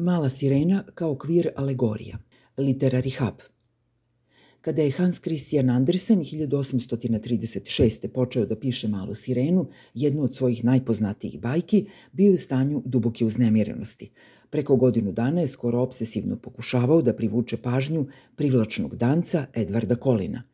Mala sirena kao kvir alegorija. Literary hub. Kada je Hans Christian Andersen 1836. počeo da piše Malu sirenu, jednu od svojih najpoznatijih bajki, bio u stanju duboke uznemirenosti. Preko godinu dana je skoro obsesivno pokušavao da privuče pažnju privlačnog danca Edvarda Kolina –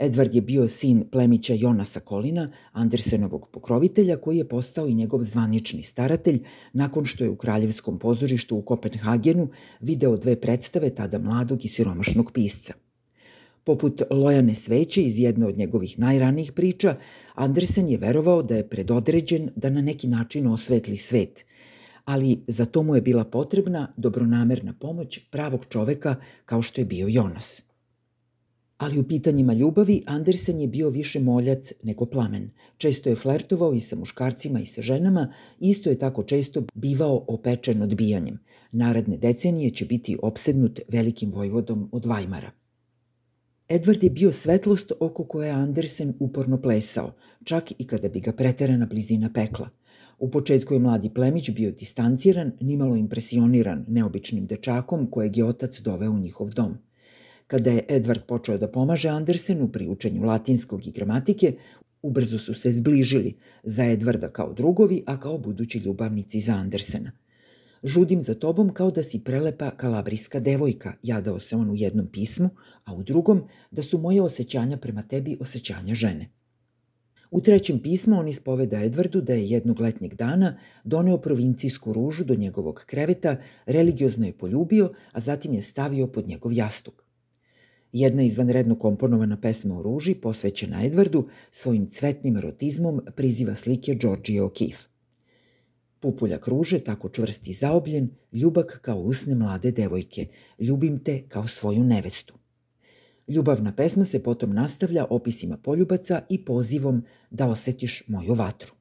Edvard je bio sin plemića Jonasa Kolina, Andersenovog pokrovitelja, koji je postao i njegov zvanični staratelj nakon što je u Kraljevskom pozorištu u Kopenhagenu video dve predstave tada mladog i siromašnog pisca. Poput Lojane sveće iz jedne od njegovih najranijih priča, Andersen je verovao da je predodređen da na neki način osvetli svet, ali za to mu je bila potrebna dobronamerna pomoć pravog čoveka kao što je bio Jonas – Ali u pitanjima ljubavi Andersen je bio više moljac nego plamen. Često je flertovao i sa muškarcima i sa ženama, isto je tako često bivao opečen odbijanjem. Naredne decenije će biti opsednut velikim vojvodom od Vajmara. Edward je bio svetlost oko koje je Andersen uporno plesao, čak i kada bi ga preterana blizina pekla. U početku je mladi plemić bio distanciran, nimalo impresioniran neobičnim dečakom kojeg je otac doveo u njihov dom – Kada je Edward počeo da pomaže Andersenu pri učenju latinskog i gramatike, ubrzo su se zbližili za Edvarda kao drugovi, a kao budući ljubavnici za Andersena. Žudim za tobom kao da si prelepa kalabrijska devojka, jadao se on u jednom pismu, a u drugom da su moje osjećanja prema tebi osjećanja žene. U trećem pismu on ispoveda Edvardu da je jednog letnjeg dana doneo provincijsku ružu do njegovog kreveta, religiozno je poljubio, a zatim je stavio pod njegov jastuk. Jedna izvanredno komponovana pesma o ruži, posvećena Edvardu, svojim cvetnim erotizmom priziva slike Georgije O'Keeffe. Pupuljak ruže, tako čvrst i zaobljen, ljubak kao usne mlade devojke, ljubim te kao svoju nevestu. Ljubavna pesma se potom nastavlja opisima poljubaca i pozivom da osetiš moju vatru.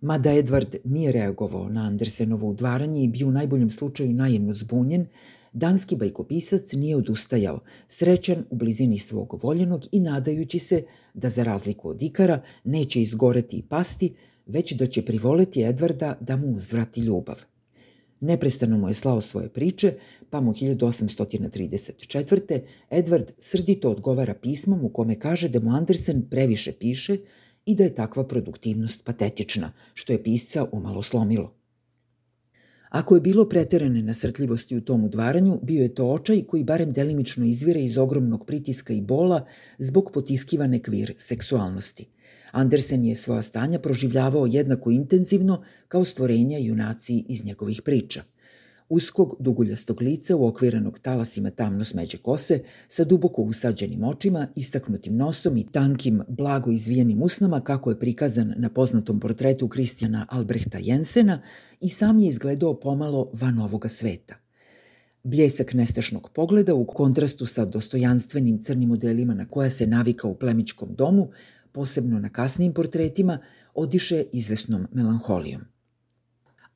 Mada Edward nije reagovao na Andersenovo udvaranje i bio u najboljem slučaju najedno zbunjen, danski bajkopisac nije odustajao, srećan u blizini svog voljenog i nadajući se da za razliku od Ikara neće izgoreti i pasti, već da će privoleti Edvarda da mu uzvrati ljubav. Neprestano mu je slao svoje priče, pa mu 1834. Edward srdito odgovara pismom u kome kaže da mu Andersen previše piše i da je takva produktivnost patetična, što je pisca umalo slomilo. Ako je bilo preterane nasrtljivosti u tom udvaranju, bio je to očaj koji barem delimično izvire iz ogromnog pritiska i bola zbog potiskivane kvir seksualnosti. Andersen je svoja stanja proživljavao jednako intenzivno kao stvorenja junaci iz njegovih priča – uskog, duguljastog lica uokvirenog talasima tamno smeđe kose, sa duboko usađenim očima, istaknutim nosom i tankim, blago izvijenim usnama kako je prikazan na poznatom portretu Kristijana Albrehta Jensena i sam je izgledao pomalo van ovoga sveta. Bljesak nestašnog pogleda u kontrastu sa dostojanstvenim crnim modelima na koja se navika u plemičkom domu, posebno na kasnijim portretima, odiše izvesnom melanholijom.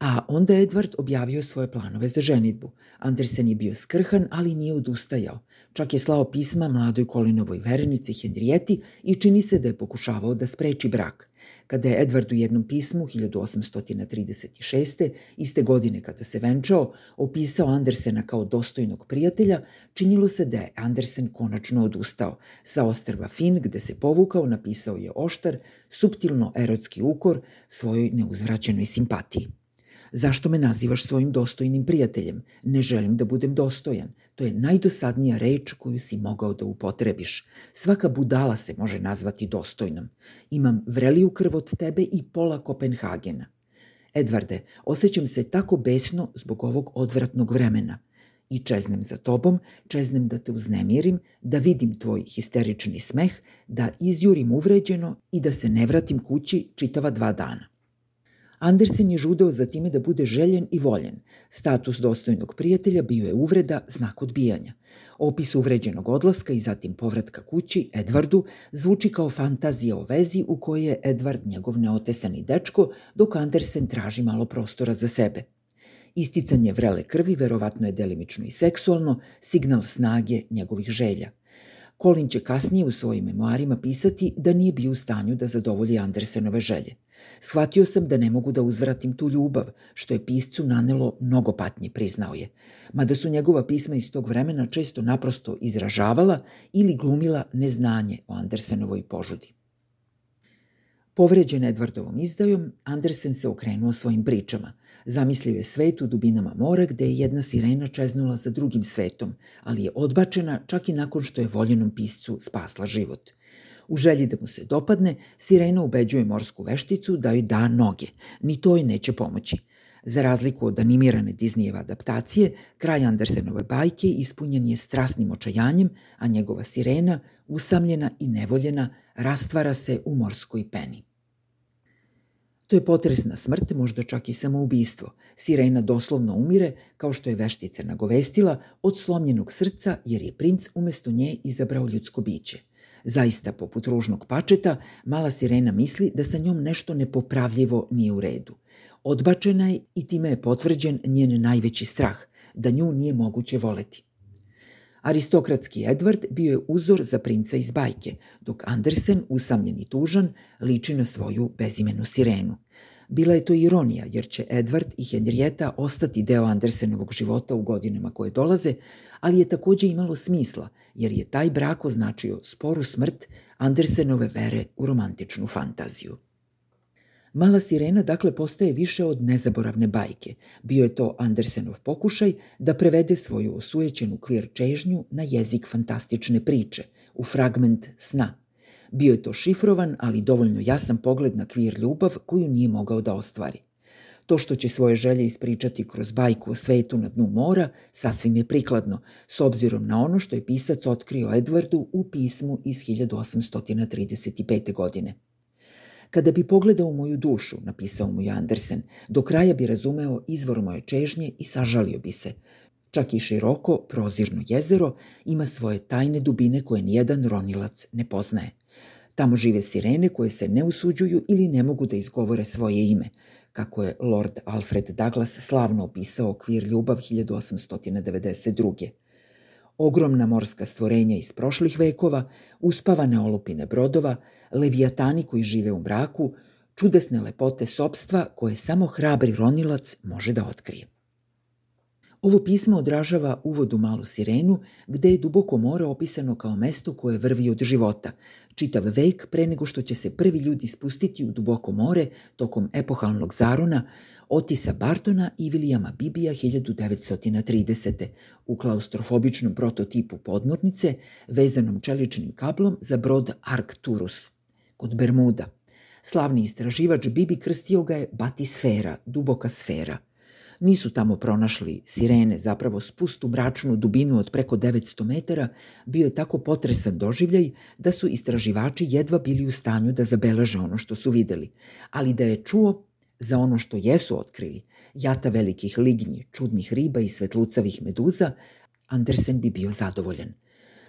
A onda je Edward objavio svoje planove za ženitbu. Andersen je bio skrhan, ali nije odustajao. Čak je slao pisma mladoj Kolinovoj verenici Henrijeti i čini se da je pokušavao da spreči brak. Kada je Edward u jednom pismu 1836. iste godine kada se venčao, opisao Andersena kao dostojnog prijatelja, činilo se da je Andersen konačno odustao. Sa ostrva Fin, gde se povukao, napisao je oštar, subtilno erotski ukor svojoj neuzvraćenoj simpatiji. Zašto me nazivaš svojim dostojnim prijateljem? Ne želim da budem dostojan. To je najdosadnija reč koju si mogao da upotrebiš. Svaka budala se može nazvati dostojnom. Imam vreliju krv od tebe i pola Kopenhagena. Edvarde, osjećam se tako besno zbog ovog odvratnog vremena. I čeznem za tobom, čeznem da te uznemirim, da vidim tvoj histerični smeh, da izjurim uvređeno i da se ne vratim kući čitava dva dana. Andersen je žudeo za time da bude željen i voljen. Status dostojnog prijatelja bio je uvreda, znak odbijanja. Opis uvređenog odlaska i zatim povratka kući, Edvardu, zvuči kao fantazija o vezi u kojoj je Edvard njegov neotesani dečko, dok Andersen traži malo prostora za sebe. Isticanje vrele krvi verovatno je delimično i seksualno, signal snage njegovih želja. Colin će kasnije u svojim memoarima pisati da nije bio u stanju da zadovolji Andersenove želje – Shvatio sam da ne mogu da uzvratim tu ljubav, što je piscu nanelo mnogo patnje, priznao je. Mada su njegova pisma iz tog vremena često naprosto izražavala ili glumila neznanje o Andersenovoj požudi. Povređen Edvardovom izdajom, Andersen se okrenuo svojim pričama. Zamislio je svet u dubinama mora gde je jedna sirena čeznula za drugim svetom, ali je odbačena čak i nakon što je voljenom piscu spasla život – U želji da mu se dopadne, sirena ubeđuje morsku vešticu da joj da noge. Ni to joj neće pomoći. Za razliku od animirane Disneyjeve adaptacije, kraj Andersenove bajke ispunjen je strasnim očajanjem, a njegova sirena, usamljena i nevoljena, rastvara se u morskoj peni. To je potresna smrt, možda čak i samoubistvo. Sirena doslovno umire, kao što je veštica nagovestila, od slomljenog srca jer je princ umesto nje izabrao ljudsko biće – Zaista, poput ružnog pačeta, mala sirena misli da sa njom nešto nepopravljivo nije u redu. Odbačena je i time je potvrđen njen najveći strah, da nju nije moguće voleti. Aristokratski Edward bio je uzor za princa iz bajke, dok Andersen, usamljen i tužan, liči na svoju bezimenu sirenu. Bila je to ironija, jer će Edward i Henrieta ostati deo Andersenovog života u godinama koje dolaze, ali je takođe imalo smisla, jer je taj brak označio sporu smrt Andersenove vere u romantičnu fantaziju. Mala sirena dakle postaje više od nezaboravne bajke. Bio je to Andersenov pokušaj da prevede svoju osujećenu kvir čežnju na jezik fantastične priče, u fragment sna. Bio je to šifrovan, ali dovoljno jasan pogled na kvir ljubav koju nije mogao da ostvari. To što će svoje želje ispričati kroz bajku o svetu na dnu mora sasvim je prikladno, s obzirom na ono što je pisac otkrio Edwardu u pismu iz 1835. godine. Kada bi pogledao moju dušu, napisao mu je Andersen, do kraja bi razumeo izvor moje čežnje i sažalio bi se. Čak i široko, prozirno jezero ima svoje tajne dubine koje nijedan ronilac ne poznaje. Tamo žive sirene koje se ne usuđuju ili ne mogu da izgovore svoje ime – kako je Lord Alfred Douglas slavno opisao okvir ljubav 1892. Ogromna morska stvorenja iz prošlih vekova, uspavane olupine brodova, levijatani koji žive u mraku, čudesne lepote sobstva koje samo hrabri ronilac može da otkrije. Ovo pismo odražava uvod u malu sirenu, gde je duboko more opisano kao mesto koje vrvi od života, čitav vek pre nego što će se prvi ljudi spustiti u duboko more tokom epohalnog zarona Otisa Bartona i Vilijama Bibija 1930. u klaustrofobičnom prototipu podmornice vezanom čeličnim kablom za brod Arcturus kod Bermuda. Slavni istraživač Bibi krstio ga je batisfera, duboka sfera – Nisu tamo pronašli sirene, zapravo spust u mračnu dubinu od preko 900 metara bio je tako potresan doživljaj da su istraživači jedva bili u stanju da zabeleže ono što su videli. Ali da je čuo za ono što jesu otkrili, jata velikih lignji, čudnih riba i svetlucavih meduza, Andersen bi bio zadovoljan.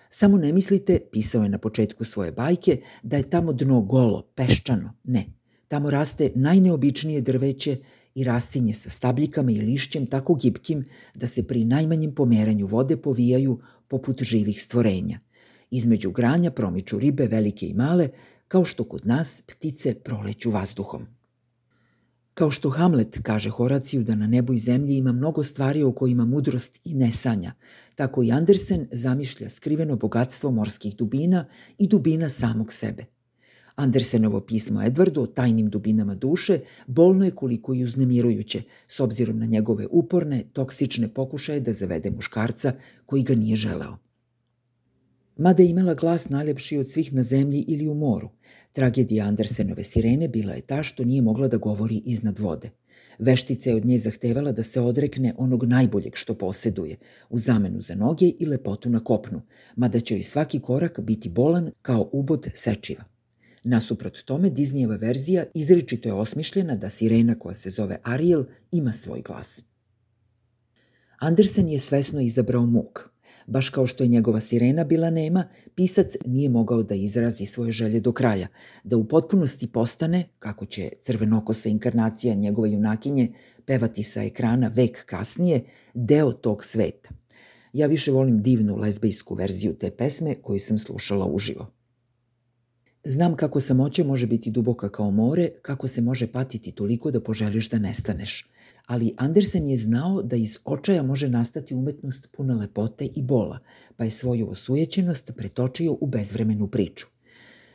Samo ne mislite, pisao je na početku svoje bajke, da je tamo dno golo, peščano. Ne. Tamo raste najneobičnije drveće i rastinje sa stabljikama i lišćem tako gibkim da se pri najmanjem pomeranju vode povijaju poput živih stvorenja. Između granja promiču ribe velike i male, kao što kod nas ptice proleću vazduhom. Kao što Hamlet kaže Horaciju da na nebu i zemlji ima mnogo stvari o kojima mudrost i ne sanja, tako i Andersen zamišlja skriveno bogatstvo morskih dubina i dubina samog sebe. Andersenovo pismo Edvardu o tajnim dubinama duše bolno je koliko i uznemirujuće, s obzirom na njegove uporne, toksične pokušaje da zavede muškarca koji ga nije želeo. Mada je imala glas najlepši od svih na zemlji ili u moru, tragedija Andersenove sirene bila je ta što nije mogla da govori iznad vode. Veštica je od nje zahtevala da se odrekne onog najboljeg što poseduje, u zamenu za noge i lepotu na kopnu, mada će joj svaki korak biti bolan kao ubod sečiva. Nasuprot tome, Disneyeva verzija izričito je osmišljena da sirena koja se zove Ariel ima svoj glas. Andersen je svesno izabrao muk. Baš kao što je njegova sirena bila nema, pisac nije mogao da izrazi svoje želje do kraja, da u potpunosti postane, kako će crvenokosa inkarnacija njegove junakinje pevati sa ekrana vek kasnije, deo tog sveta. Ja više volim divnu lezbejsku verziju te pesme koju sam slušala uživo. Znam kako samoća može biti duboka kao more, kako se može patiti toliko da poželiš da nestaneš. Ali Andersen je znao da iz očaja može nastati umetnost puna lepote i bola, pa je svoju osujećenost pretočio u bezvremenu priču.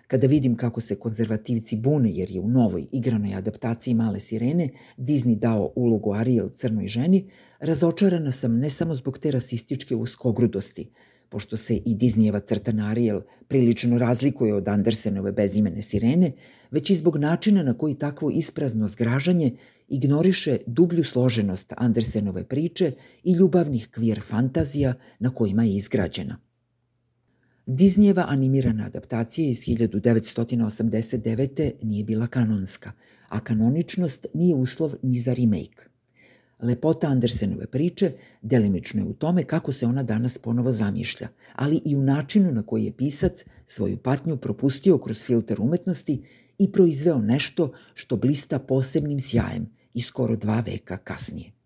Kada vidim kako se konzervativci bune jer je u novoj igranoj adaptaciji Male sirene Disney dao ulogu Ariel crnoj ženi, razočarana sam ne samo zbog te rasističke uskogrudosti, pošto se i Disneyeva crtana Ariel prilično razlikuje od Andersenove bezimene sirene, već i zbog načina na koji takvo isprazno zgražanje ignoriše dublju složenost Andersenove priče i ljubavnih kvir fantazija na kojima je izgrađena. Disneyeva animirana adaptacija iz 1989. nije bila kanonska, a kanoničnost nije uslov ni za remake. Lepota Andersenove priče delimično je u tome kako se ona danas ponovo zamišlja, ali i u načinu na koji je pisac svoju patnju propustio kroz filter umetnosti i proizveo nešto što blista posebnim sjajem i skoro dva veka kasnije.